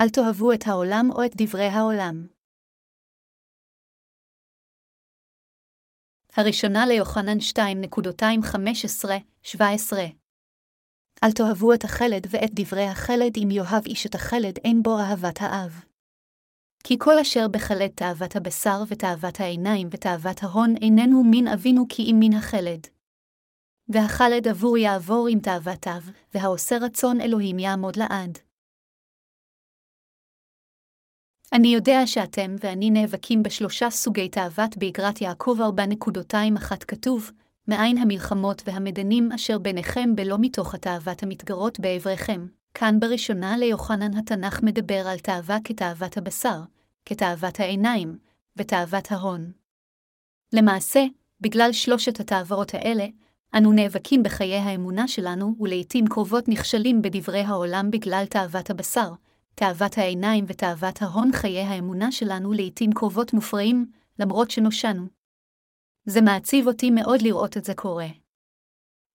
אל תאהבו את העולם או את דברי העולם. הראשונה ליוחנן 2.215-17 אל תאהבו את החלד ואת דברי החלד, אם יאהב איש את החלד, אין בו אהבת האב. כי כל אשר בחלד תאוות הבשר ותאוות העיניים ותאוות ההון איננו מן אבינו כי אם מן החלד. והחלד עבור יעבור עם תאוותיו, והעושה רצון אלוהים יעמוד לעד. אני יודע שאתם ואני נאבקים בשלושה סוגי תאוות באגרת יעקב 4.21 כתוב, מאין המלחמות והמדנים אשר ביניכם בלא מתוך התאוות המתגרות בעבריכם. כאן בראשונה ליוחנן התנ"ך מדבר על תאווה כתאוות הבשר, כתאוות העיניים, ותאוות ההון. למעשה, בגלל שלושת התאוות האלה, אנו נאבקים בחיי האמונה שלנו, ולעיתים קרובות נכשלים בדברי העולם בגלל תאוות הבשר, תאוות העיניים ותאוות ההון חיי האמונה שלנו לעתים קרובות מופרעים, למרות שנושענו. זה מעציב אותי מאוד לראות את זה קורה.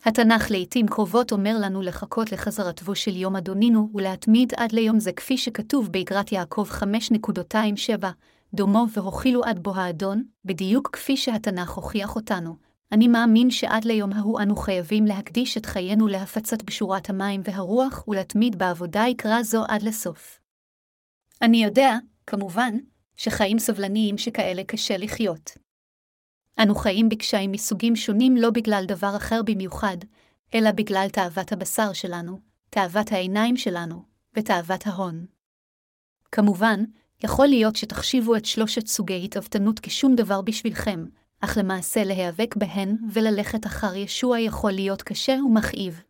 התנ"ך לעתים קרובות אומר לנו לחכות לחזרתו של יום אדונינו ולהתמיד עד ליום זה כפי שכתוב באגרת יעקב 5.27, דומו והוכילו עד בו האדון, בדיוק כפי שהתנ"ך הוכיח אותנו. אני מאמין שעד ליום ההוא אנו חייבים להקדיש את חיינו להפצת בשורת המים והרוח ולהתמיד בעבודה יקרא זו עד לסוף. אני יודע, כמובן, שחיים סבלניים שכאלה קשה לחיות. אנו חיים בקשיים מסוגים שונים לא בגלל דבר אחר במיוחד, אלא בגלל תאוות הבשר שלנו, תאוות העיניים שלנו, ותאוות ההון. כמובן, יכול להיות שתחשיבו את שלושת סוגי התאבתנות כשום דבר בשבילכם, אך למעשה להיאבק בהן וללכת אחר ישוע יכול להיות קשה ומכאיב.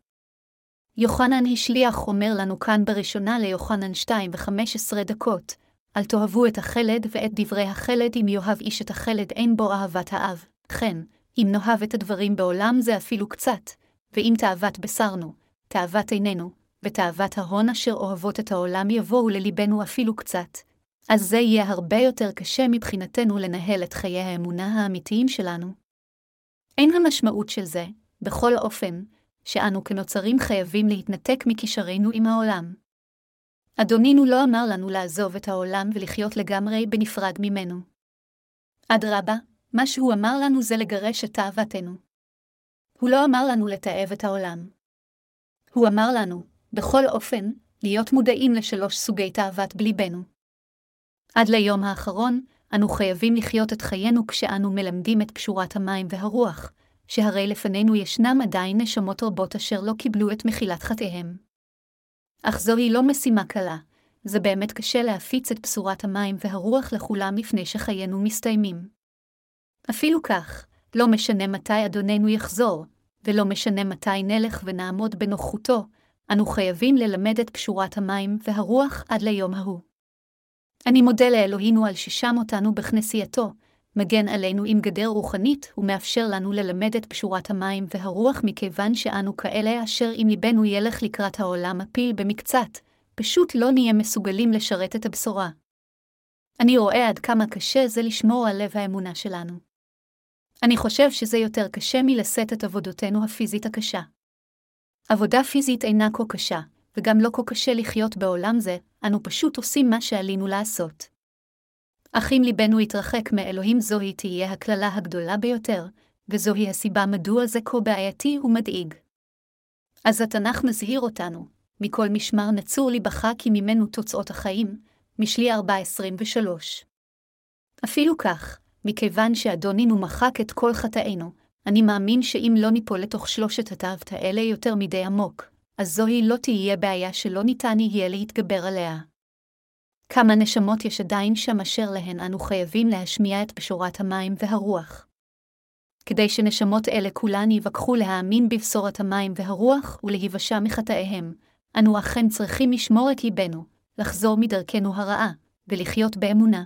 יוחנן השליח אומר לנו כאן בראשונה ליוחנן 2 ו-15 דקות, אל תאהבו את החלד ואת דברי החלד, אם יאהב איש את החלד אין בו אהבת האב. כן, אם נאהב את הדברים בעולם זה אפילו קצת, ואם תאוות בשרנו, תאוות עינינו, ותאוות ההון אשר אוהבות את העולם יבואו ללבנו אפילו קצת, אז זה יהיה הרבה יותר קשה מבחינתנו לנהל את חיי האמונה האמיתיים שלנו. אין המשמעות של זה, בכל אופן, שאנו כנוצרים חייבים להתנתק מקשרינו עם העולם. אדונינו לא אמר לנו לעזוב את העולם ולחיות לגמרי בנפרד ממנו. אדרבה, מה שהוא אמר לנו זה לגרש את תאוותנו. הוא לא אמר לנו לתעב את העולם. הוא אמר לנו, בכל אופן, להיות מודעים לשלוש סוגי תאוות בליבנו. עד ליום האחרון, אנו חייבים לחיות את חיינו כשאנו מלמדים את פשורת המים והרוח, שהרי לפנינו ישנם עדיין נשמות רבות אשר לא קיבלו את מחילת חטאיהם. אך זוהי לא משימה קלה, זה באמת קשה להפיץ את בשורת המים והרוח לכולם לפני שחיינו מסתיימים. אפילו כך, לא משנה מתי אדוננו יחזור, ולא משנה מתי נלך ונעמוד בנוחותו, אנו חייבים ללמד את פשורת המים והרוח עד ליום ההוא. אני מודה לאלוהינו על ששם אותנו בכנסייתו, מגן עלינו עם גדר רוחנית, ומאפשר לנו ללמד את פשורת המים והרוח מכיוון שאנו כאלה אשר אם ליבנו ילך לקראת העולם הפיל במקצת, פשוט לא נהיה מסוגלים לשרת את הבשורה. אני רואה עד כמה קשה זה לשמור על לב האמונה שלנו. אני חושב שזה יותר קשה מלשאת את עבודותינו הפיזית הקשה. עבודה פיזית אינה כה קשה, וגם לא כה קשה לחיות בעולם זה, אנו פשוט עושים מה שעלינו לעשות. אך אם ליבנו יתרחק מאלוהים זוהי תהיה הקללה הגדולה ביותר, וזוהי הסיבה מדוע זה כה בעייתי ומדאיג. אז התנ"ך מזהיר אותנו, מכל משמר נצור ליבך כי ממנו תוצאות החיים, משלי 4.23. אפילו כך, מכיוון שאדונינו מחק את כל חטאינו, אני מאמין שאם לא ניפול לתוך שלושת התאוות האלה יותר מדי עמוק, אז זוהי לא תהיה בעיה שלא ניתן יהיה להתגבר עליה. כמה נשמות יש עדיין שם אשר להן אנו חייבים להשמיע את בשורת המים והרוח. כדי שנשמות אלה כולן יבקחו להאמין בבשורת המים והרוח ולהיוושע מחטאיהם, אנו אכן צריכים לשמור את ליבנו, לחזור מדרכנו הרעה, ולחיות באמונה.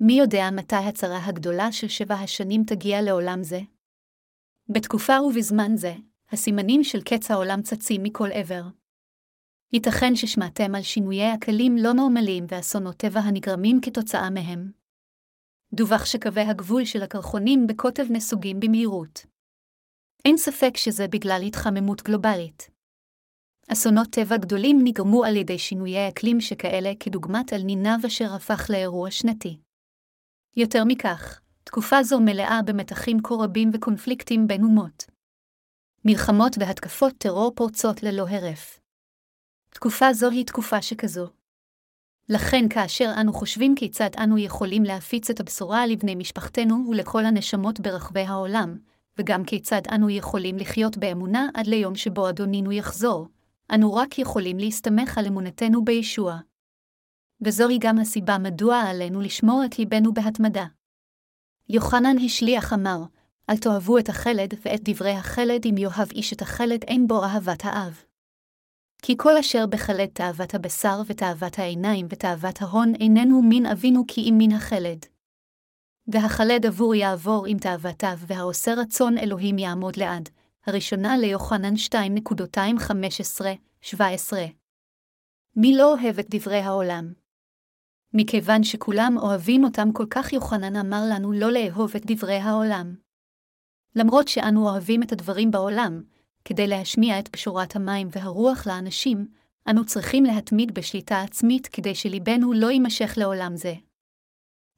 מי יודע מתי הצרה הגדולה של שבע השנים תגיע לעולם זה? בתקופה ובזמן זה, הסימנים של קץ העולם צצים מכל עבר. ייתכן ששמעתם על שינויי אקלים לא נורמליים ואסונות טבע הנגרמים כתוצאה מהם. דווח שקווי הגבול של הקרחונים בקוטב נסוגים במהירות. אין ספק שזה בגלל התחממות גלובלית. אסונות טבע גדולים נגרמו על ידי שינויי אקלים שכאלה כדוגמת אל נינב אשר הפך לאירוע שנתי. יותר מכך, תקופה זו מלאה במתחים כה רבים וקונפליקטים בין אומות. מלחמות והתקפות טרור פורצות ללא הרף. תקופה זו היא תקופה שכזו. לכן כאשר אנו חושבים כיצד אנו יכולים להפיץ את הבשורה לבני משפחתנו ולכל הנשמות ברחבי העולם, וגם כיצד אנו יכולים לחיות באמונה עד ליום שבו אדונינו יחזור, אנו רק יכולים להסתמך על אמונתנו בישוע. וזוהי גם הסיבה מדוע עלינו לשמור את ליבנו בהתמדה. יוחנן השליח אמר, אל תאהבו את החלד ואת דברי החלד אם יאהב איש את החלד אין בו אהבת האב. כי כל אשר בחלד תאוות הבשר ותאוות העיניים ותאוות ההון איננו מן אבינו כי אם מן החלד. והחלד עבור יעבור עם תאוותיו, והעושה רצון אלוהים יעמוד לעד. הראשונה ליוחנן 2.215-17 מי לא אוהב את דברי העולם? מכיוון שכולם אוהבים אותם כל כך יוחנן אמר לנו לא לאהוב את דברי העולם. למרות שאנו אוהבים את הדברים בעולם, כדי להשמיע את בשורת המים והרוח לאנשים, אנו צריכים להתמיד בשליטה עצמית כדי שליבנו לא יימשך לעולם זה.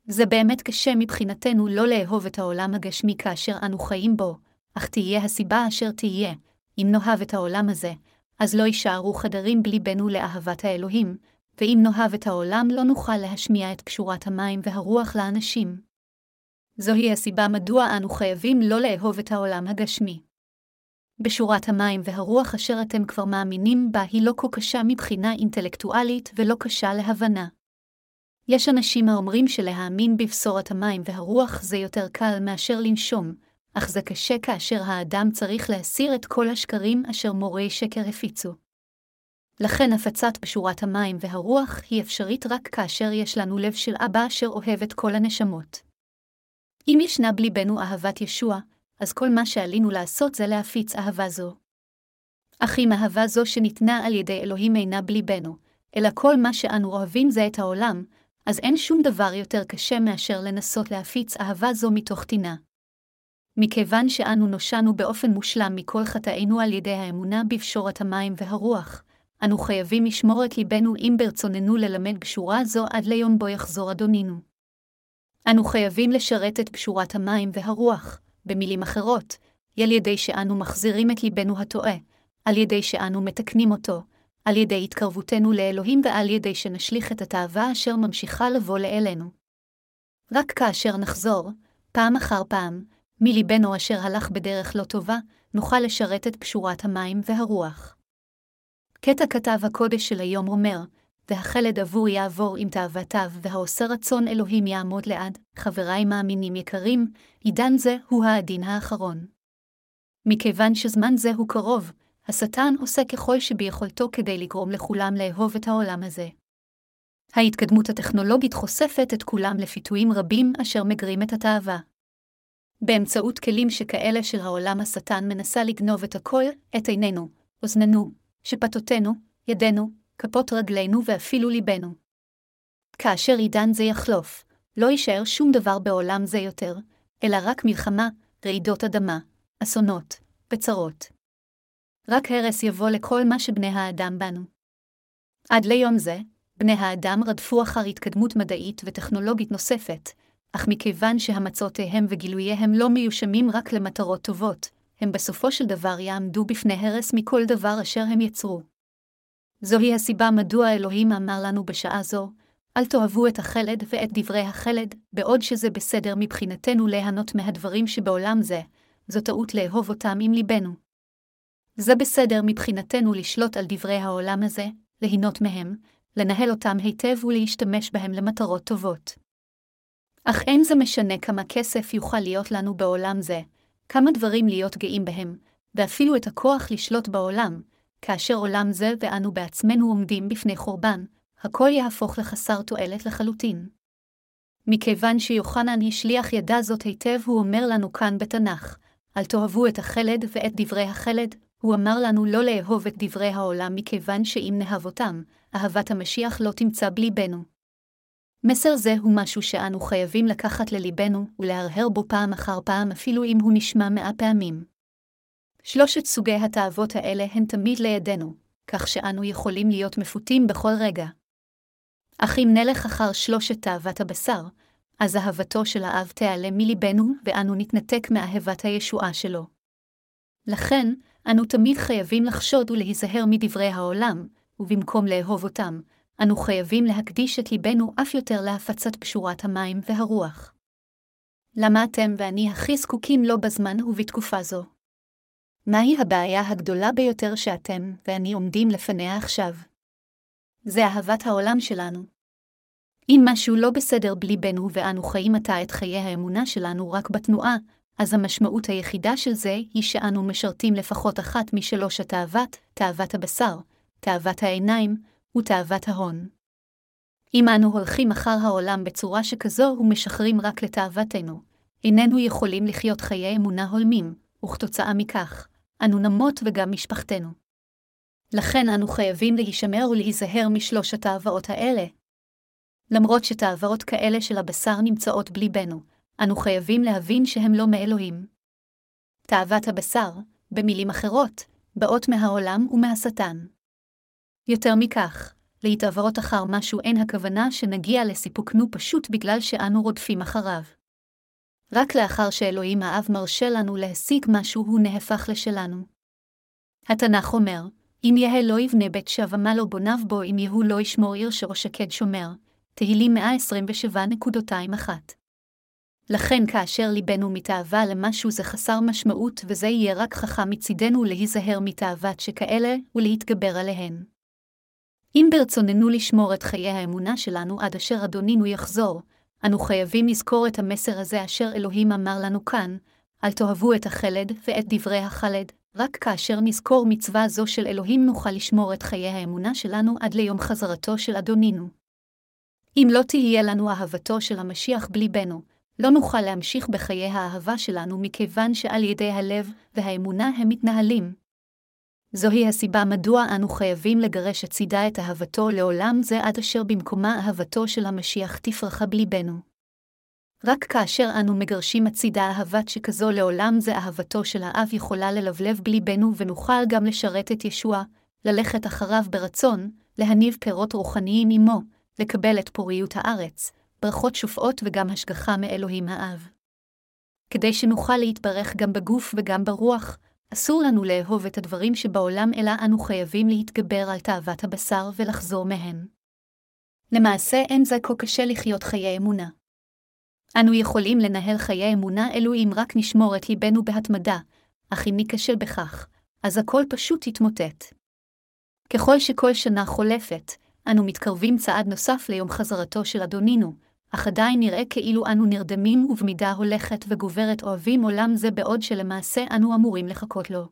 זה באמת קשה מבחינתנו לא לאהוב את העולם הגשמי כאשר אנו חיים בו, אך תהיה הסיבה אשר תהיה, אם נאהב את העולם הזה, אז לא יישארו חדרים בליבנו לאהבת האלוהים, ואם נאהב את העולם לא נוכל להשמיע את פשורת המים והרוח לאנשים. זוהי הסיבה מדוע אנו חייבים לא לאהוב את העולם הגשמי. בשורת המים והרוח אשר אתם כבר מאמינים בה היא לא כה קשה מבחינה אינטלקטואלית ולא קשה להבנה. יש אנשים האומרים שלהאמין בבשורת המים והרוח זה יותר קל מאשר לנשום, אך זה קשה כאשר האדם צריך להסיר את כל השקרים אשר מורי שקר הפיצו. לכן הפצת בשורת המים והרוח היא אפשרית רק כאשר יש לנו לב של אבא אשר אוהב את כל הנשמות. אם ישנה בליבנו אהבת ישוע, אז כל מה שעלינו לעשות זה להפיץ אהבה זו. אך אם אהבה זו שניתנה על ידי אלוהים אינה בליבנו, אלא כל מה שאנו אוהבים זה את העולם, אז אין שום דבר יותר קשה מאשר לנסות להפיץ אהבה זו מתוך טינה. מכיוון שאנו נושענו באופן מושלם מכל חטאינו על ידי האמונה בפשורת המים והרוח, אנו חייבים לשמור את ליבנו אם ברצוננו ללמד בשורה זו עד ליום בו יחזור אדונינו. אנו חייבים לשרת את בשורת המים והרוח, במילים אחרות, על ידי שאנו מחזירים את ליבנו הטועה, על ידי שאנו מתקנים אותו, על ידי התקרבותנו לאלוהים ועל ידי שנשליך את התאווה אשר ממשיכה לבוא לאלינו. רק כאשר נחזור, פעם אחר פעם, מליבנו אשר הלך בדרך לא טובה, נוכל לשרת את פשורת המים והרוח. קטע כתב הקודש של היום אומר, והחלד עבור יעבור עם תאוותיו, והעושה רצון אלוהים יעמוד לעד, חבריי מאמינים יקרים, עידן זה הוא הדין האחרון. מכיוון שזמן זה הוא קרוב, השטן עושה ככל שביכולתו כדי לגרום לכולם לאהוב את העולם הזה. ההתקדמות הטכנולוגית חושפת את כולם לפיתויים רבים אשר מגרים את התאווה. באמצעות כלים שכאלה של העולם השטן מנסה לגנוב את הכל, את עינינו, אוזננו, שפתותינו, ידינו, כפות רגלינו ואפילו ליבנו. כאשר עידן זה יחלוף, לא יישאר שום דבר בעולם זה יותר, אלא רק מלחמה, רעידות אדמה, אסונות וצרות. רק הרס יבוא לכל מה שבני האדם בנו. עד ליום זה, בני האדם רדפו אחר התקדמות מדעית וטכנולוגית נוספת, אך מכיוון שהמצאותיהם וגילוייהם לא מיושמים רק למטרות טובות, הם בסופו של דבר יעמדו בפני הרס מכל דבר אשר הם יצרו. זוהי הסיבה מדוע אלוהים אמר לנו בשעה זו, אל תאהבו את החלד ואת דברי החלד, בעוד שזה בסדר מבחינתנו ליהנות מהדברים שבעולם זה, זו טעות לאהוב אותם עם ליבנו. זה בסדר מבחינתנו לשלוט על דברי העולם הזה, ליהנות מהם, לנהל אותם היטב ולהשתמש בהם למטרות טובות. אך אין זה משנה כמה כסף יוכל להיות לנו בעולם זה, כמה דברים להיות גאים בהם, ואפילו את הכוח לשלוט בעולם, כאשר עולם זה ואנו בעצמנו עומדים בפני חורבן, הכל יהפוך לחסר תועלת לחלוטין. מכיוון שיוחנן השליח ידע זאת היטב, הוא אומר לנו כאן בתנ"ך, אל תאהבו את החלד ואת דברי החלד, הוא אמר לנו לא לאהוב את דברי העולם מכיוון שאם נאהב אותם, אהבת המשיח לא תמצא בליבנו. מסר זה הוא משהו שאנו חייבים לקחת לליבנו ולהרהר בו פעם אחר פעם אפילו אם הוא נשמע מאה פעמים. שלושת סוגי התאוות האלה הן תמיד לידינו, כך שאנו יכולים להיות מפותים בכל רגע. אך אם נלך אחר שלושת תאוות הבשר, אז אהבתו של האב תיעלם מליבנו, ואנו נתנתק מאהבת הישועה שלו. לכן, אנו תמיד חייבים לחשוד ולהיזהר מדברי העולם, ובמקום לאהוב אותם, אנו חייבים להקדיש את ליבנו אף יותר להפצת פשורת המים והרוח. למה אתם ואני הכי זקוקים לו בזמן ובתקופה זו? מהי הבעיה הגדולה ביותר שאתם ואני עומדים לפניה עכשיו? זה אהבת העולם שלנו. אם משהו לא בסדר בליבנו ואנו חיים עתה את חיי האמונה שלנו רק בתנועה, אז המשמעות היחידה של זה היא שאנו משרתים לפחות אחת משלוש התאוות, תאוות הבשר, תאוות העיניים ותאוות ההון. אם אנו הולכים אחר העולם בצורה שכזו ומשחרים רק לתאוותנו, איננו יכולים לחיות חיי אמונה הולמים, וכתוצאה מכך, אנו נמות וגם משפחתנו. לכן אנו חייבים להישמר ולהיזהר משלוש התאווות האלה. למרות שתאווות כאלה של הבשר נמצאות בליבנו, אנו חייבים להבין שהם לא מאלוהים. תאוות הבשר, במילים אחרות, באות מהעולם ומהשטן. יותר מכך, להתעברות אחר משהו אין הכוונה שנגיע לסיפוקנו פשוט בגלל שאנו רודפים אחריו. רק לאחר שאלוהים האב מרשה לנו להשיג משהו הוא נהפך לשלנו. התנ"ך אומר, אם יהא לא יבנה בית שווה מה לא בוניו בו אם יהוא לא ישמור עיר שראש שקד שומר, תהילים 127.21. לכן כאשר ליבנו מתאווה למשהו זה חסר משמעות וזה יהיה רק חכם מצידנו להיזהר מתאוות שכאלה ולהתגבר עליהן. אם ברצוננו לשמור את חיי האמונה שלנו עד אשר אדונינו יחזור, אנו חייבים לזכור את המסר הזה אשר אלוהים אמר לנו כאן, אל תאהבו את החלד ואת דברי החלד, רק כאשר נזכור מצווה זו של אלוהים נוכל לשמור את חיי האמונה שלנו עד ליום חזרתו של אדונינו. אם לא תהיה לנו אהבתו של המשיח בליבנו, לא נוכל להמשיך בחיי האהבה שלנו מכיוון שעל ידי הלב והאמונה הם מתנהלים. זוהי הסיבה מדוע אנו חייבים לגרש הצידה את אהבתו לעולם זה עד אשר במקומה אהבתו של המשיח תפרחה בליבנו. רק כאשר אנו מגרשים הצידה אהבת שכזו לעולם זה אהבתו של האב יכולה ללבלב בליבנו ונוכל גם לשרת את ישוע, ללכת אחריו ברצון, להניב פירות רוחניים עמו, לקבל את פוריות הארץ, ברכות שופעות וגם השגחה מאלוהים האב. כדי שנוכל להתברך גם בגוף וגם ברוח, אסור לנו לאהוב את הדברים שבעולם, אלא אנו חייבים להתגבר על תאוות הבשר ולחזור מהן. למעשה אין זה כה קשה לחיות חיי אמונה. אנו יכולים לנהל חיי אמונה אלו אם רק נשמור את ליבנו בהתמדה, אך אם ניכשל בכך, אז הכל פשוט יתמוטט. ככל שכל שנה חולפת, אנו מתקרבים צעד נוסף ליום חזרתו של אדונינו, אך עדיין נראה כאילו אנו נרדמים ובמידה הולכת וגוברת אוהבים עולם זה בעוד שלמעשה אנו אמורים לחכות לו.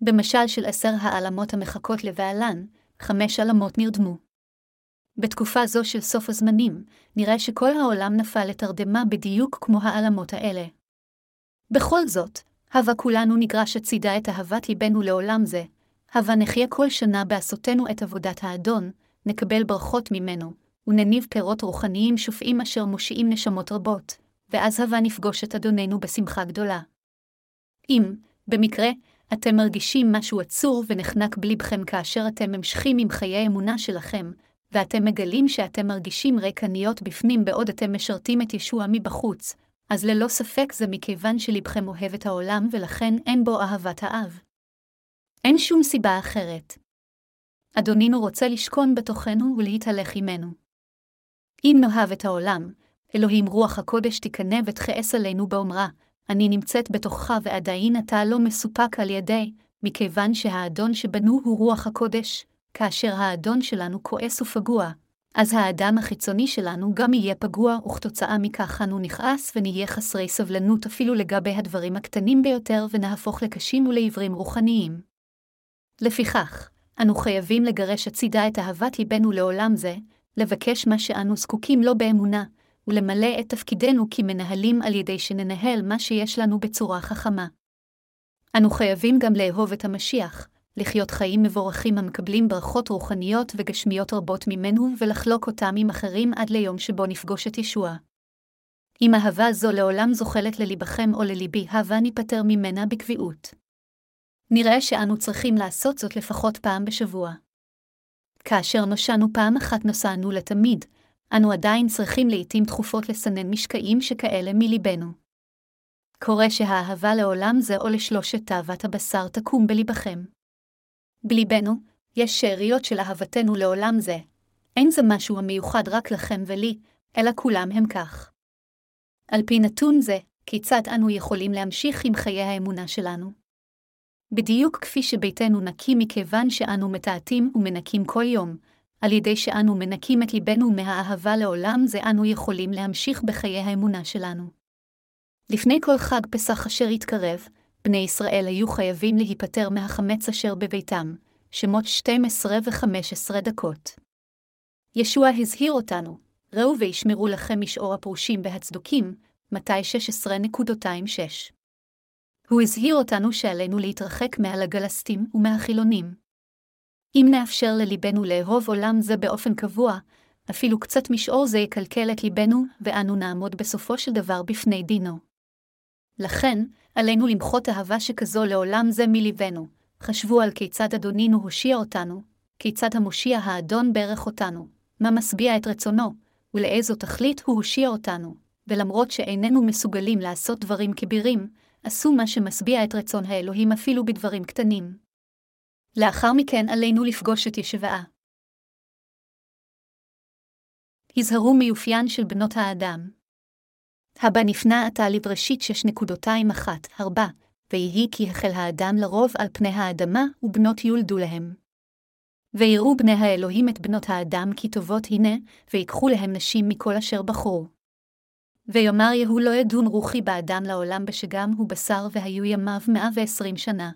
במשל של עשר העלמות המחכות לבעלן, חמש עלמות נרדמו. בתקופה זו של סוף הזמנים, נראה שכל העולם נפל לתרדמה בדיוק כמו העלמות האלה. בכל זאת, הווה כולנו נגרש הצידה את אהבת ליבנו לעולם זה, הווה נחיה כל שנה בעשותנו את עבודת האדון, נקבל ברכות ממנו, ונניב פירות רוחניים שופעים אשר מושיעים נשמות רבות, ואז הווה נפגוש את אדוננו בשמחה גדולה. אם, במקרה, אתם מרגישים משהו עצור ונחנק בליבכם כאשר אתם ממשכים עם חיי אמונה שלכם, ואתם מגלים שאתם מרגישים ריקניות בפנים בעוד אתם משרתים את ישוע מבחוץ, אז ללא ספק זה מכיוון שלבכם אוהב את העולם ולכן אין בו אהבת האב. אין שום סיבה אחרת. אדונינו רוצה לשכון בתוכנו ולהתהלך עמנו. אם נאהב את העולם, אלוהים רוח הקודש תקנא ותכעס עלינו באומרה, אני נמצאת בתוכך ועדיין אתה לא מסופק על ידי, מכיוון שהאדון שבנו הוא רוח הקודש, כאשר האדון שלנו כועס ופגוע, אז האדם החיצוני שלנו גם יהיה פגוע, וכתוצאה מכך אנו נכעס ונהיה חסרי סבלנות אפילו לגבי הדברים הקטנים ביותר, ונהפוך לקשים ולעיוורים רוחניים. לפיכך, אנו חייבים לגרש הצידה את אהבת ליבנו לעולם זה, לבקש מה שאנו זקוקים לו באמונה, ולמלא את תפקידנו כמנהלים על ידי שננהל מה שיש לנו בצורה חכמה. אנו חייבים גם לאהוב את המשיח, לחיות חיים מבורכים המקבלים ברכות רוחניות וגשמיות רבות ממנו ולחלוק אותם עם אחרים עד ליום שבו נפגוש את ישוע. אם אהבה זו לעולם זוחלת ללבכם או לליבי, הבה ניפטר ממנה בקביעות. נראה שאנו צריכים לעשות זאת לפחות פעם בשבוע. כאשר נושענו פעם אחת נוסענו לתמיד, אנו עדיין צריכים לעתים תכופות לסנן משקעים שכאלה מליבנו. קורה שהאהבה לעולם זה או לשלושת תאוות הבשר תקום בלבכם. בליבנו, יש שאריות של אהבתנו לעולם זה. אין זה משהו המיוחד רק לכם ולי, אלא כולם הם כך. על פי נתון זה, כיצד אנו יכולים להמשיך עם חיי האמונה שלנו? בדיוק כפי שביתנו נקי מכיוון שאנו מתעתים ומנקים כל יום, על ידי שאנו מנקים את ליבנו מהאהבה לעולם זה אנו יכולים להמשיך בחיי האמונה שלנו. לפני כל חג פסח אשר התקרב, בני ישראל היו חייבים להיפטר מהחמץ אשר בביתם, שמות 12 ו-15 דקות. ישוע הזהיר אותנו, ראו וישמרו לכם משאור הפרושים בהצדוקים, מתי 16.26. הוא הזהיר אותנו שעלינו להתרחק מעל הגלסטים ומהחילונים. אם נאפשר לליבנו לאהוב עולם זה באופן קבוע, אפילו קצת משאור זה יקלקל את ליבנו, ואנו נעמוד בסופו של דבר בפני דינו. לכן, עלינו למחות אהבה שכזו לעולם זה מליבנו. חשבו על כיצד אדונינו הושיע אותנו, כיצד המושיע האדון ברך אותנו, מה משביע את רצונו, ולאיזו תכלית הוא הושיע אותנו, ולמרות שאיננו מסוגלים לעשות דברים כבירים, עשו מה שמשביע את רצון האלוהים אפילו בדברים קטנים. לאחר מכן עלינו לפגוש את ישבעה. היזהרו מיופיין של בנות האדם. הבא נפנה עתה לבראשית שש נקודותיים אחת, ארבע, ויהי כי החל האדם לרוב על פני האדמה, ובנות יולדו להם. ויראו בני האלוהים את בנות האדם כי טובות הנה, ויקחו להם נשים מכל אשר בחרו. ויאמר יהוא לא ידון רוחי באדם לעולם בשגם הוא בשר והיו ימיו מאה ועשרים שנה.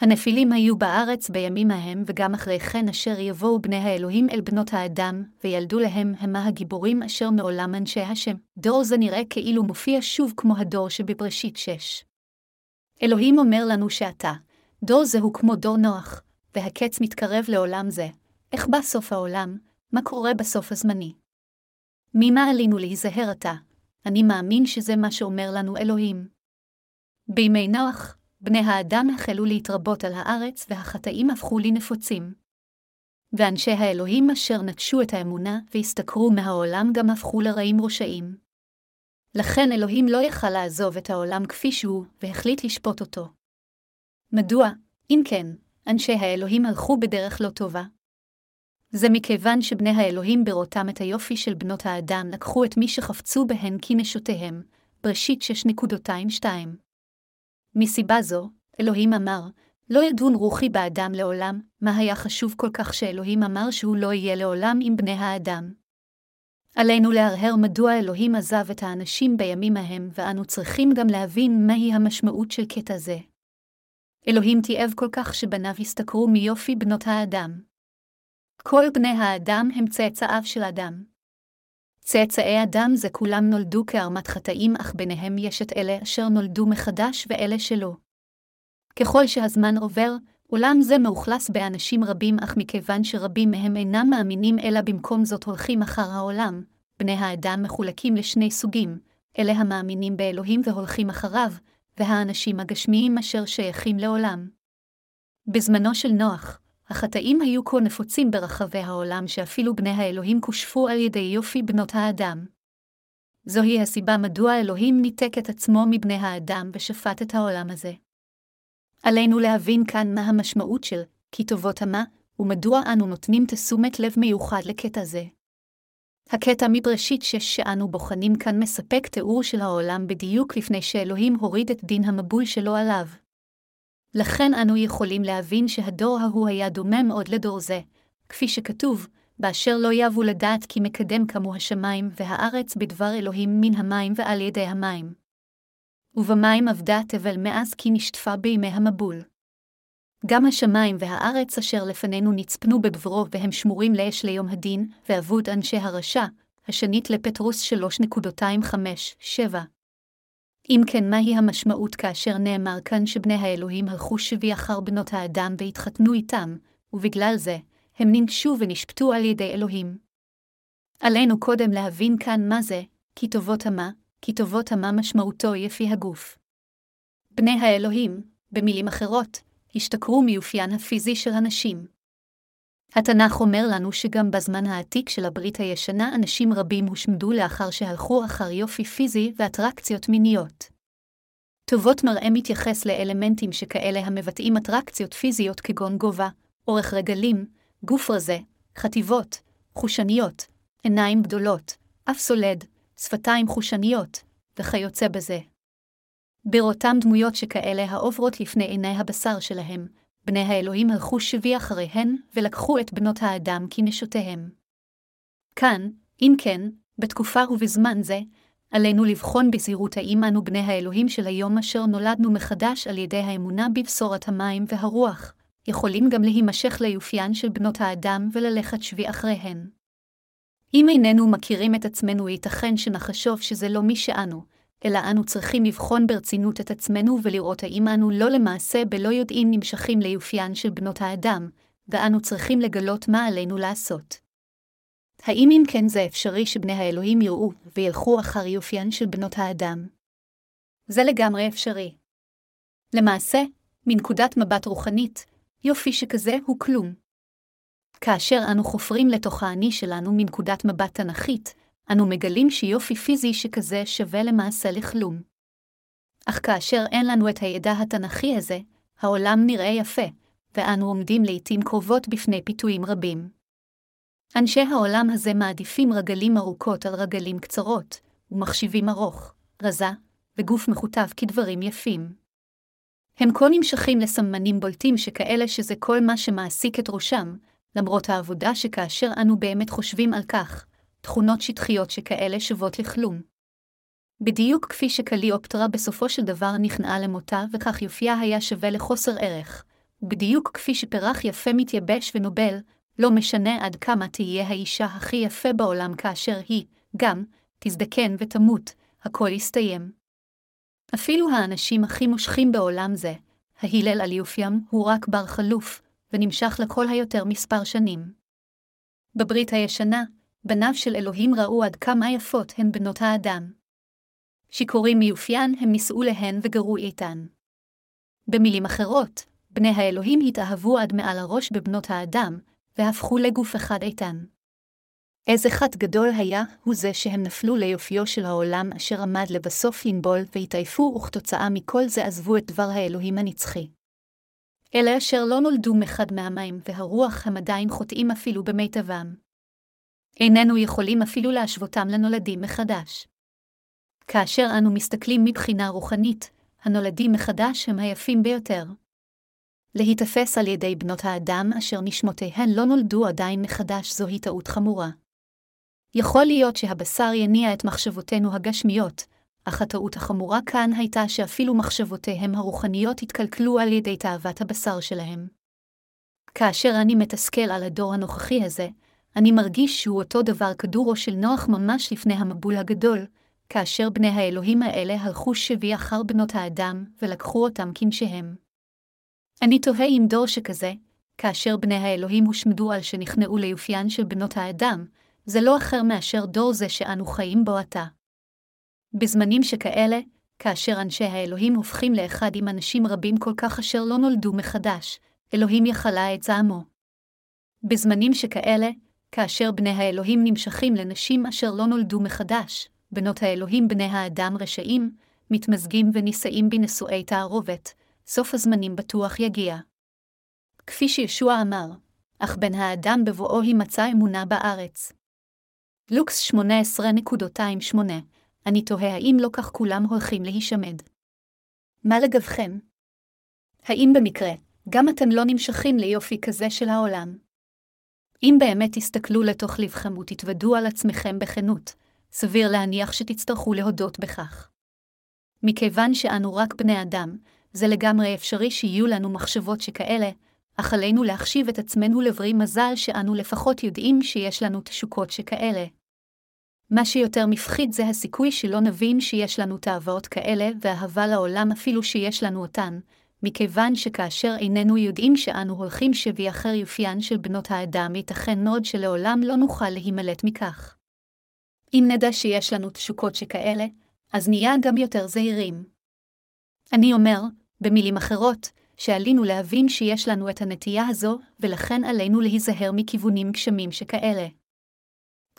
הנפילים היו בארץ בימים ההם, וגם אחרי כן אשר יבואו בני האלוהים אל בנות האדם, וילדו להם המה הגיבורים אשר מעולם אנשי השם. דור זה נראה כאילו מופיע שוב כמו הדור שבבראשית שש. אלוהים אומר לנו שעתה, דור זה הוא כמו דור נוח, והקץ מתקרב לעולם זה. איך בא סוף העולם? מה קורה בסוף הזמני? ממה עלינו להיזהר עתה? אני מאמין שזה מה שאומר לנו אלוהים. בימי נוח, בני האדם החלו להתרבות על הארץ, והחטאים הפכו לנפוצים. ואנשי האלוהים אשר נטשו את האמונה והסתכרו מהעולם גם הפכו לרעים רשעים. לכן אלוהים לא יכל לעזוב את העולם כפי שהוא, והחליט לשפוט אותו. מדוע, אם כן, אנשי האלוהים הלכו בדרך לא טובה? זה מכיוון שבני האלוהים בראותם את היופי של בנות האדם לקחו את מי שחפצו בהן כנשותיהם, בראשית 6.22. מסיבה זו, אלוהים אמר, לא ידון רוחי באדם לעולם, מה היה חשוב כל כך שאלוהים אמר שהוא לא יהיה לעולם עם בני האדם. עלינו להרהר מדוע אלוהים עזב את האנשים בימים ההם, ואנו צריכים גם להבין מהי המשמעות של קטע זה. אלוהים תיעב כל כך שבניו הסתכרו מיופי בנות האדם. כל בני האדם הם צאצאיו של אדם. צאצאי אדם זה כולם נולדו כערמת חטאים, אך ביניהם יש את אלה אשר נולדו מחדש ואלה שלא. ככל שהזמן עובר, עולם זה מאוכלס באנשים רבים, אך מכיוון שרבים מהם אינם מאמינים אלא במקום זאת הולכים אחר העולם, בני האדם מחולקים לשני סוגים, אלה המאמינים באלוהים והולכים אחריו, והאנשים הגשמיים אשר שייכים לעולם. בזמנו של נוח, החטאים היו כה נפוצים ברחבי העולם שאפילו בני האלוהים כושפו על ידי יופי בנות האדם. זוהי הסיבה מדוע אלוהים ניתק את עצמו מבני האדם ושפט את העולם הזה. עלינו להבין כאן מה המשמעות של כי טובות המה, ומדוע אנו נותנים תשומת לב מיוחד לקטע זה. הקטע מבראשית שש שאנו בוחנים כאן מספק תיאור של העולם בדיוק לפני שאלוהים הוריד את דין המבול שלו עליו. לכן אנו יכולים להבין שהדור ההוא היה דומה מאוד לדור זה, כפי שכתוב, באשר לא יבו לדעת כי מקדם כמו השמיים והארץ בדבר אלוהים מן המים ועל ידי המים. ובמים עבדה תבל מאז כי נשטפה בימי המבול. גם השמיים והארץ אשר לפנינו נצפנו בגברו והם שמורים לאש ליום הדין, ואבוד אנשי הרשע, השנית לפטרוס 3.25-7. אם כן, מהי המשמעות כאשר נאמר כאן שבני האלוהים הלכו שבי אחר בנות האדם והתחתנו איתם, ובגלל זה, הם ננגשו ונשפטו על ידי אלוהים. עלינו קודם להבין כאן מה זה, כי טובות המה, כי טובות המה משמעותו יפי הגוף. בני האלוהים, במילים אחרות, השתכרו מיופיין הפיזי של הנשים. התנ"ך אומר לנו שגם בזמן העתיק של הברית הישנה אנשים רבים הושמדו לאחר שהלכו אחר יופי פיזי ואטרקציות מיניות. טובות מראה מתייחס לאלמנטים שכאלה המבטאים אטרקציות פיזיות כגון גובה, אורך רגלים, גוף רזה, חטיבות, חושניות, עיניים גדולות, אף סולד, שפתיים חושניות, וכיוצא בזה. בראותם דמויות שכאלה העוברות לפני עיני הבשר שלהם, בני האלוהים הלכו שבי אחריהן, ולקחו את בנות האדם כנשותיהם. כאן, אם כן, בתקופה ובזמן זה, עלינו לבחון בזהירות האם אנו בני האלוהים של היום אשר נולדנו מחדש על ידי האמונה בבשורת המים והרוח, יכולים גם להימשך ליופיין של בנות האדם וללכת שבי אחריהן. אם איננו מכירים את עצמנו, ייתכן שנחשוב שזה לא מי שאנו, אלא אנו צריכים לבחון ברצינות את עצמנו ולראות האם אנו לא למעשה בלא יודעים נמשכים ליופיין של בנות האדם, ואנו צריכים לגלות מה עלינו לעשות. האם אם כן זה אפשרי שבני האלוהים יראו וילכו אחר יופיין של בנות האדם? זה לגמרי אפשרי. למעשה, מנקודת מבט רוחנית, יופי שכזה הוא כלום. כאשר אנו חופרים לתוך האני שלנו מנקודת מבט תנכית, אנו מגלים שיופי פיזי שכזה שווה למעשה לכלום. אך כאשר אין לנו את הידע התנכי הזה, העולם נראה יפה, ואנו עומדים לעתים קרובות בפני פיתויים רבים. אנשי העולם הזה מעדיפים רגלים ארוכות על רגלים קצרות, ומחשיבים ארוך, רזה, וגוף מכותב כדברים יפים. הם כה נמשכים לסמנים בולטים שכאלה שזה כל מה שמעסיק את ראשם, למרות העבודה שכאשר אנו באמת חושבים על כך, תכונות שטחיות שכאלה שוות לכלום. בדיוק כפי שקליאופטרה בסופו של דבר נכנעה למותה וכך יופייה היה שווה לחוסר ערך, ובדיוק כפי שפרח יפה מתייבש ונובל, לא משנה עד כמה תהיה האישה הכי יפה בעולם כאשר היא, גם, תזדקן ותמות, הכל יסתיים. אפילו האנשים הכי מושכים בעולם זה, ההלל על יופיים הוא רק בר חלוף, ונמשך לכל היותר מספר שנים. בברית הישנה, בניו של אלוהים ראו עד כמה יפות הן בנות האדם. שיכורים מיופיין הם נישאו להן וגרו איתן. במילים אחרות, בני האלוהים התאהבו עד מעל הראש בבנות האדם, והפכו לגוף אחד איתן. איזה חטא גדול היה הוא זה שהם נפלו ליופיו של העולם אשר עמד לבסוף לנבול והתעייפו, וכתוצאה מכל זה עזבו את דבר האלוהים הנצחי. אלה אשר לא נולדו מחד מהמים והרוח הם עדיין חוטאים אפילו במיטבם. איננו יכולים אפילו להשוותם לנולדים מחדש. כאשר אנו מסתכלים מבחינה רוחנית, הנולדים מחדש הם היפים ביותר. להיתפס על ידי בנות האדם אשר נשמותיהן לא נולדו עדיין מחדש זוהי טעות חמורה. יכול להיות שהבשר יניע את מחשבותינו הגשמיות, אך הטעות החמורה כאן הייתה שאפילו מחשבותיהם הרוחניות התקלקלו על ידי תאוות הבשר שלהם. כאשר אני מתסכל על הדור הנוכחי הזה, אני מרגיש שהוא אותו דבר כדורו של נוח ממש לפני המבול הגדול, כאשר בני האלוהים האלה הלכו שבי אחר בנות האדם, ולקחו אותם כנשיהם. אני תוהה אם דור שכזה, כאשר בני האלוהים הושמדו על שנכנעו ליופיין של בנות האדם, זה לא אחר מאשר דור זה שאנו חיים בו עתה. בזמנים שכאלה, כאשר אנשי האלוהים הופכים לאחד עם אנשים רבים כל כך אשר לא נולדו מחדש, אלוהים יחלה את זעמו. בזמנים שכאלה, כאשר בני האלוהים נמשכים לנשים אשר לא נולדו מחדש, בנות האלוהים בני האדם רשעים, מתמזגים ונישאים בנשואי תערובת, סוף הזמנים בטוח יגיע. כפי שישוע אמר, אך בן האדם בבואו יימצא אמונה בארץ. לוקס 18.28 אני תוהה האם לא כך כולם הולכים להישמד. מה לגבכם? האם במקרה, גם אתם לא נמשכים ליופי כזה של העולם? אם באמת תסתכלו לתוך לבכם ותתוודו על עצמכם בכנות, סביר להניח שתצטרכו להודות בכך. מכיוון שאנו רק בני אדם, זה לגמרי אפשרי שיהיו לנו מחשבות שכאלה, אך עלינו להחשיב את עצמנו לברי מזל שאנו לפחות יודעים שיש לנו תשוקות שכאלה. מה שיותר מפחיד זה הסיכוי שלא נבין שיש לנו תאווות כאלה ואהבה לעולם אפילו שיש לנו אותן, מכיוון שכאשר איננו יודעים שאנו הולכים שבי אחר יופיין של בנות האדם, ייתכן מאוד שלעולם לא נוכל להימלט מכך. אם נדע שיש לנו תשוקות שכאלה, אז נהיה גם יותר זהירים. אני אומר, במילים אחרות, שעלינו להבין שיש לנו את הנטייה הזו, ולכן עלינו להיזהר מכיוונים גשמים שכאלה.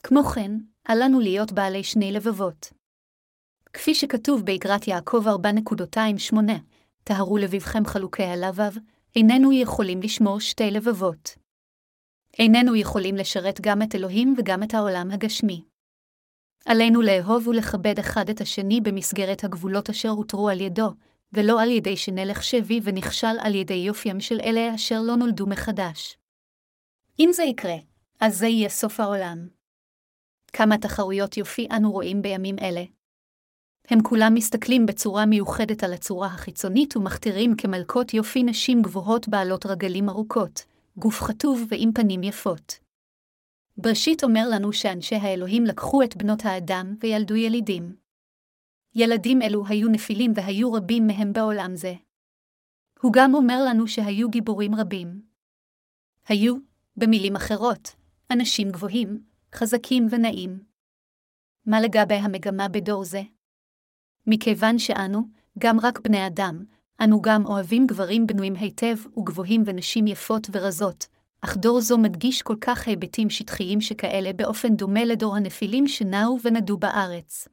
כמו כן, אל לנו להיות בעלי שני לבבות. כפי שכתוב באגרת יעקב 4.28, טהרו לבבכם חלוקי הלבב, איננו יכולים לשמור שתי לבבות. איננו יכולים לשרת גם את אלוהים וגם את העולם הגשמי. עלינו לאהוב ולכבד אחד את השני במסגרת הגבולות אשר הותרו על ידו, ולא על ידי שנלך שבי ונכשל על ידי יופיים של אלה אשר לא נולדו מחדש. אם זה יקרה, אז זה יהיה סוף העולם. כמה תחרויות יופי אנו רואים בימים אלה. הם כולם מסתכלים בצורה מיוחדת על הצורה החיצונית ומכתירים כמלכות יופי נשים גבוהות בעלות רגלים ארוכות, גוף חטוב ועם פנים יפות. בראשית אומר לנו שאנשי האלוהים לקחו את בנות האדם וילדו ילידים. ילדים אלו היו נפילים והיו רבים מהם בעולם זה. הוא גם אומר לנו שהיו גיבורים רבים. היו, במילים אחרות, אנשים גבוהים, חזקים ונעים. מה לגבי המגמה בדור זה? מכיוון שאנו, גם רק בני אדם, אנו גם אוהבים גברים בנויים היטב וגבוהים ונשים יפות ורזות, אך דור זו מדגיש כל כך היבטים שטחיים שכאלה באופן דומה לדור הנפילים שנעו ונדו בארץ.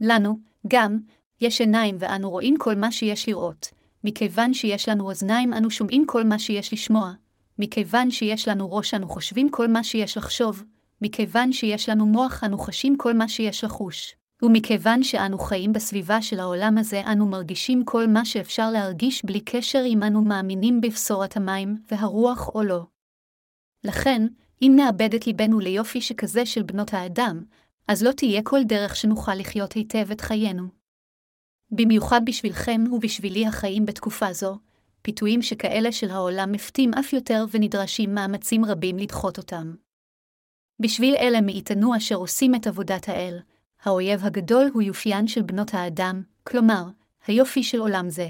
לנו, גם, יש עיניים ואנו רואים כל מה שיש לראות, מכיוון שיש לנו אוזניים אנו שומעים כל מה שיש לשמוע, מכיוון שיש לנו ראש אנו חושבים כל מה שיש לחשוב, מכיוון שיש לנו מוח אנו חשים כל מה שיש לחוש. ומכיוון שאנו חיים בסביבה של העולם הזה, אנו מרגישים כל מה שאפשר להרגיש בלי קשר אם אנו מאמינים בבשורת המים והרוח או לא. לכן, אם נאבד את ליבנו ליופי שכזה של בנות האדם, אז לא תהיה כל דרך שנוכל לחיות היטב את חיינו. במיוחד בשבילכם ובשבילי החיים בתקופה זו, פיתויים שכאלה של העולם מפתים אף יותר ונדרשים מאמצים רבים לדחות אותם. בשביל אלה מאיתנו אשר עושים את עבודת האל, האויב הגדול הוא יופיין של בנות האדם, כלומר, היופי של עולם זה.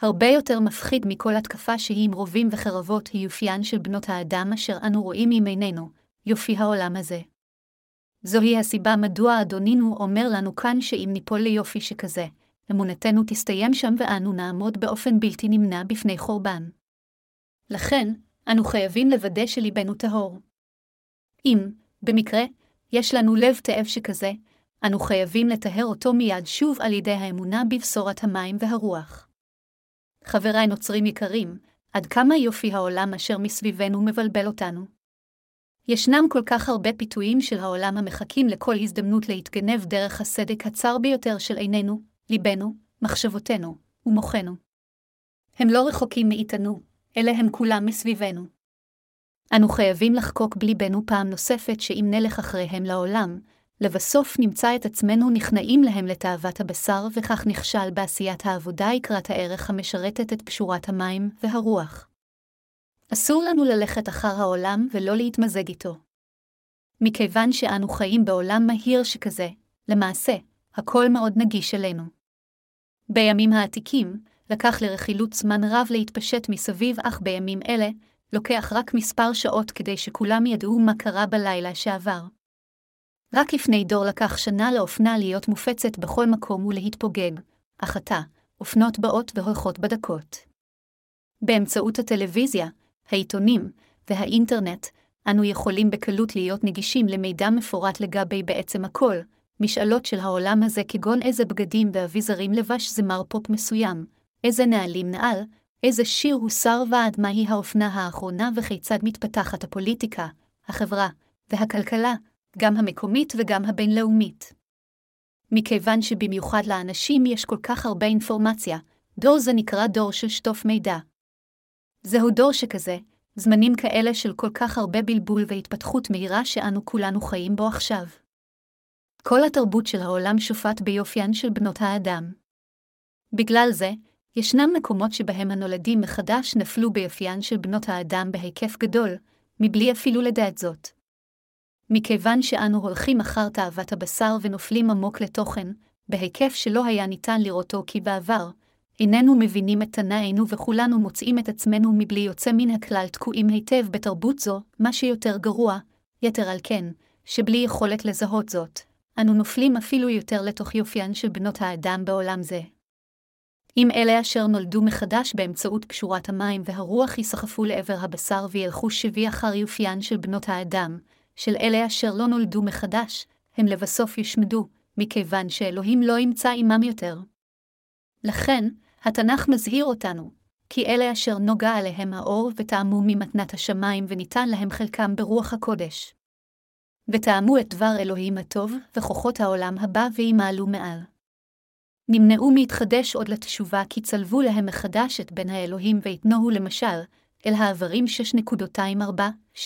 הרבה יותר מפחיד מכל התקפה שהיא עם רובים וחרבות היא יופיין של בנות האדם אשר אנו רואים עם עינינו, יופי העולם הזה. זוהי הסיבה מדוע אדונינו אומר לנו כאן שאם ניפול ליופי שכזה, אמונתנו תסתיים שם ואנו נעמוד באופן בלתי נמנע בפני חורבן. לכן, אנו חייבים לוודא שליבנו טהור. אם, במקרה, יש לנו לב תאב שכזה, אנו חייבים לטהר אותו מיד שוב על ידי האמונה בבשורת המים והרוח. חבריי נוצרים יקרים, עד כמה יופי העולם אשר מסביבנו מבלבל אותנו. ישנם כל כך הרבה פיתויים של העולם המחכים לכל הזדמנות להתגנב דרך הסדק הצר ביותר של עינינו, ליבנו, מחשבותינו ומוחנו. הם לא רחוקים מאיתנו, אלה הם כולם מסביבנו. אנו חייבים לחקוק בליבנו פעם נוספת שאם נלך אחריהם לעולם, לבסוף נמצא את עצמנו נכנעים להם לתאוות הבשר, וכך נכשל בעשיית העבודה יקרת הערך המשרתת את פשורת המים והרוח. אסור לנו ללכת אחר העולם ולא להתמזג איתו. מכיוון שאנו חיים בעולם מהיר שכזה, למעשה, הכל מאוד נגיש אלינו. בימים העתיקים, לקח לרכילות זמן רב להתפשט מסביב, אך בימים אלה, לוקח רק מספר שעות כדי שכולם ידעו מה קרה בלילה שעבר. רק לפני דור לקח שנה לאופנה להיות מופצת בכל מקום ולהתפוגג, אך עתה, אופנות באות והולכות בדקות. באמצעות הטלוויזיה, העיתונים והאינטרנט, אנו יכולים בקלות להיות נגישים למידע מפורט לגבי בעצם הכל, משאלות של העולם הזה כגון איזה בגדים ואביזרים לבש זמר פופ מסוים, איזה נעלים נעל, איזה שיר הוסר ועד מהי האופנה האחרונה וכיצד מתפתחת הפוליטיקה, החברה והכלכלה, גם המקומית וגם הבינלאומית. מכיוון שבמיוחד לאנשים יש כל כך הרבה אינפורמציה, דור זה נקרא דור של שטוף מידע. זהו דור שכזה, זמנים כאלה של כל כך הרבה בלבול והתפתחות מהירה שאנו כולנו חיים בו עכשיו. כל התרבות של העולם שופט ביופיין של בנות האדם. בגלל זה, ישנם מקומות שבהם הנולדים מחדש נפלו ביופיין של בנות האדם בהיקף גדול, מבלי אפילו לדעת זאת. מכיוון שאנו הולכים אחר תאוות הבשר ונופלים עמוק לתוכן, בהיקף שלא היה ניתן לראותו כי בעבר, איננו מבינים את תנאינו וכולנו מוצאים את עצמנו מבלי יוצא מן הכלל תקועים היטב בתרבות זו, מה שיותר גרוע, יתר על כן, שבלי יכולת לזהות זאת, אנו נופלים אפילו יותר לתוך יופיין של בנות האדם בעולם זה. אם אלה אשר נולדו מחדש באמצעות קשורת המים והרוח ייסחפו לעבר הבשר וילכו שבי אחר יופיין של בנות האדם, של אלה אשר לא נולדו מחדש, הם לבסוף יושמדו, מכיוון שאלוהים לא ימצא עמם יותר. לכן, התנ"ך מזהיר אותנו, כי אלה אשר נוגע עליהם האור וטעמו ממתנת השמיים וניתן להם חלקם ברוח הקודש. וטעמו את דבר אלוהים הטוב, וכוחות העולם הבא וימעלו מעל. נמנעו מהתחדש עוד לתשובה כי צלבו להם מחדש את בן האלוהים ויתנוהו למשל, אל העברים 6.24-6.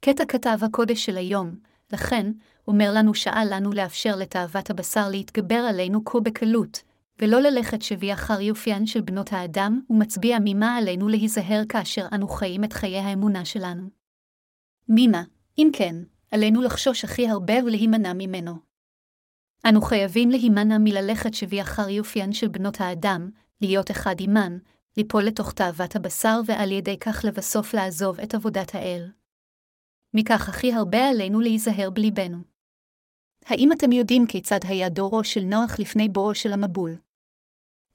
קטע כתב הקודש של היום, לכן, אומר לנו שאל לנו לאפשר לתאוות הבשר להתגבר עלינו כה בקלות, ולא ללכת שבי אחר יופיין של בנות האדם, ומצביע ממה עלינו להיזהר כאשר אנו חיים את חיי האמונה שלנו. ממה, אם כן, עלינו לחשוש הכי הרבה ולהימנע ממנו. אנו חייבים להימנע מללכת שבי אחר יופיין של בנות האדם, להיות אחד עמן, ליפול לתוך תאוות הבשר ועל ידי כך לבסוף לעזוב את עבודת האל. מכך הכי הרבה עלינו להיזהר בליבנו. האם אתם יודעים כיצד היה דורו של נוח לפני בואו של המבול?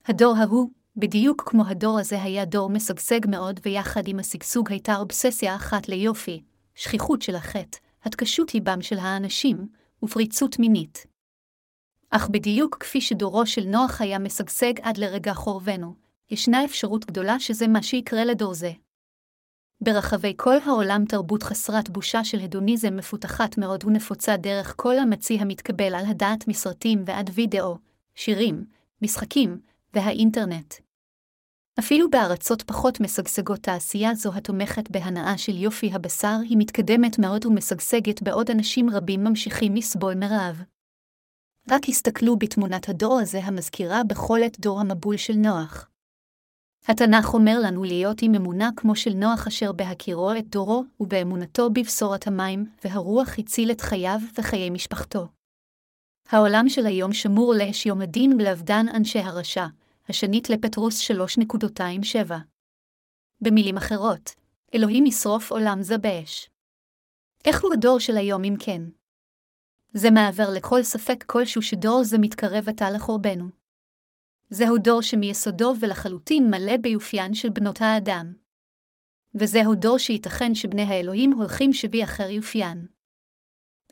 הדור ההוא, בדיוק כמו הדור הזה היה דור משגשג מאוד, ויחד עם השגשוג הייתה אובססיה אחת ליופי, שכיחות של החטא, התקשות ליבם של האנשים, ופריצות מינית. אך בדיוק כפי שדורו של נוח היה משגשג עד לרגע חורבנו, ישנה אפשרות גדולה שזה מה שיקרה לדור זה. ברחבי כל העולם תרבות חסרת בושה של הדוניזם מפותחת מאוד ונפוצה דרך כל המציא המתקבל על הדעת מסרטים ועד וידאו, שירים, משחקים, והאינטרנט. אפילו בארצות פחות משגשגות תעשייה זו התומכת בהנאה של יופי הבשר היא מתקדמת מאוד ומשגשגת בעוד אנשים רבים ממשיכים לסבול מרעב. רק הסתכלו בתמונת הדור הזה המזכירה בכל עת דור המבול של נוח. התנ"ך אומר לנו להיות עם אמונה כמו של נוח אשר בהכירו את דורו, ובאמונתו בבשורת המים, והרוח הציל את חייו וחיי משפחתו. העולם של היום שמור לאש יום הדין ולאבדן אנשי הרשע, השנית לפטרוס 3.27. במילים אחרות, אלוהים ישרוף עולם זה באש. איך הוא הדור של היום אם כן? זה מעבר לכל ספק כלשהו שדור זה מתקרב עתה לחורבנו. זהו דור שמיסודו ולחלוטין מלא ביופיין של בנות האדם. וזהו דור שייתכן שבני האלוהים הולכים שבי אחר יופיין.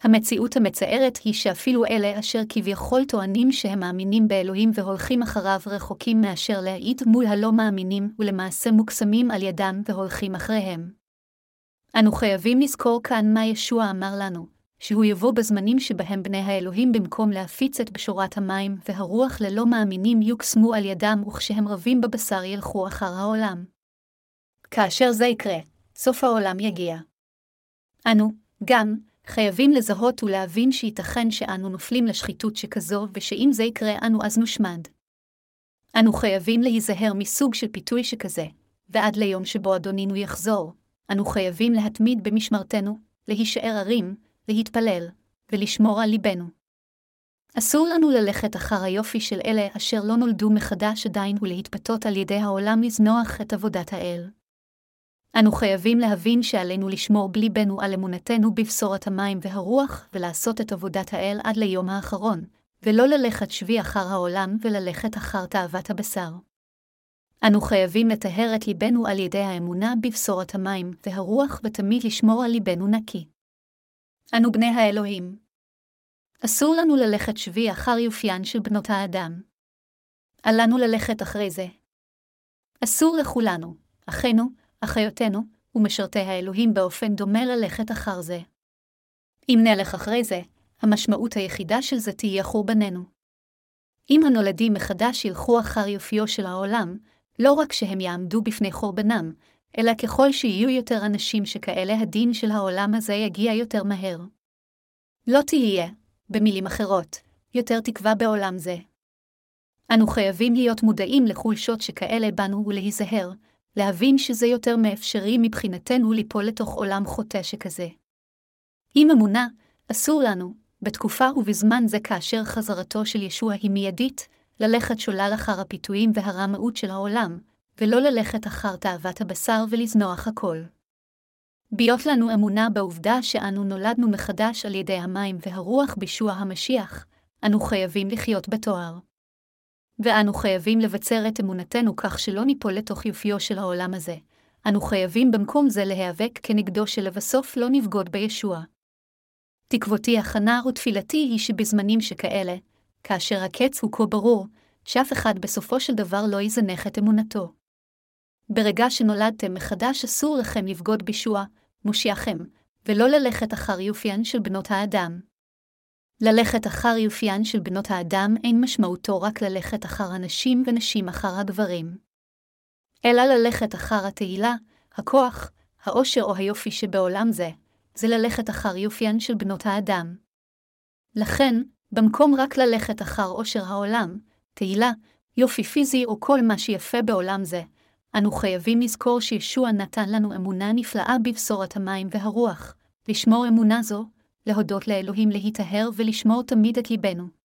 המציאות המצערת היא שאפילו אלה אשר כביכול טוענים שהם מאמינים באלוהים והולכים אחריו רחוקים מאשר להעיד מול הלא מאמינים ולמעשה מוקסמים על ידם והולכים אחריהם. אנו חייבים לזכור כאן מה ישוע אמר לנו, שהוא יבוא בזמנים שבהם בני האלוהים במקום להפיץ את בשורת המים והרוח ללא מאמינים יוקסמו על ידם וכשהם רבים בבשר ילכו אחר העולם. כאשר זה יקרה, סוף העולם יגיע. אנו, גם, חייבים לזהות ולהבין שייתכן שאנו נופלים לשחיתות שכזו, ושאם זה יקרה אנו אז נושמד. אנו חייבים להיזהר מסוג של פיתוי שכזה, ועד ליום שבו אדונינו יחזור, אנו חייבים להתמיד במשמרתנו, להישאר ערים, להתפלל, ולשמור על ליבנו. אסור לנו ללכת אחר היופי של אלה אשר לא נולדו מחדש עדיין ולהתפתות על ידי העולם לזנוח את עבודת האל. אנו חייבים להבין שעלינו לשמור בליבנו על אמונתנו בבשורת המים והרוח, ולעשות את עבודת האל עד ליום האחרון, ולא ללכת שבי אחר העולם וללכת אחר תאוות הבשר. אנו חייבים לטהר את ליבנו על ידי האמונה בבשורת המים והרוח, ותמיד לשמור על ליבנו נקי. אנו בני האלוהים. אסור לנו ללכת שבי אחר יופיין של בנות האדם. אל לנו ללכת אחרי זה. אסור לכולנו, אחינו, אחיותינו, ומשרתי האלוהים באופן דומה ללכת אחר זה. אם נלך אחרי זה, המשמעות היחידה של זה תהיה חורבננו. אם הנולדים מחדש ילכו אחר יופיו של העולם, לא רק שהם יעמדו בפני חורבנם, אלא ככל שיהיו יותר אנשים שכאלה הדין של העולם הזה יגיע יותר מהר. לא תהיה, במילים אחרות, יותר תקווה בעולם זה. אנו חייבים להיות מודעים לחולשות שכאלה בנו ולהיזהר, להבין שזה יותר מאפשרי מבחינתנו ליפול לתוך עולם חוטא שכזה. עם אמונה, אסור לנו, בתקופה ובזמן זה כאשר חזרתו של ישוע היא מיידית, ללכת שולל אחר הפיתויים והרמאות של העולם, ולא ללכת אחר תאוות הבשר ולזנוח הכל. ביות לנו אמונה בעובדה שאנו נולדנו מחדש על ידי המים והרוח בישוע המשיח, אנו חייבים לחיות בתואר. ואנו חייבים לבצר את אמונתנו כך שלא ניפול לתוך יופיו של העולם הזה. אנו חייבים במקום זה להיאבק כנגדו שלבסוף לא נבגוד בישוע. תקוותי הכנה ותפילתי היא שבזמנים שכאלה, כאשר הקץ הוא כה ברור, שאף אחד בסופו של דבר לא יזנח את אמונתו. ברגע שנולדתם מחדש אסור לכם לבגוד בישוע, מושיעכם, ולא ללכת אחר יופיין של בנות האדם. ללכת אחר יופיין של בנות האדם אין משמעותו רק ללכת אחר הנשים ונשים אחר הגברים. אלא ללכת אחר התהילה, הכוח, העושר או היופי שבעולם זה, זה ללכת אחר יופיין של בנות האדם. לכן, במקום רק ללכת אחר עושר העולם, תהילה, יופי פיזי או כל מה שיפה בעולם זה, אנו חייבים לזכור שישוע נתן לנו אמונה נפלאה בבשורת המים והרוח, לשמור אמונה זו, להודות לאלוהים להיטהר ולשמור תמיד את ליבנו.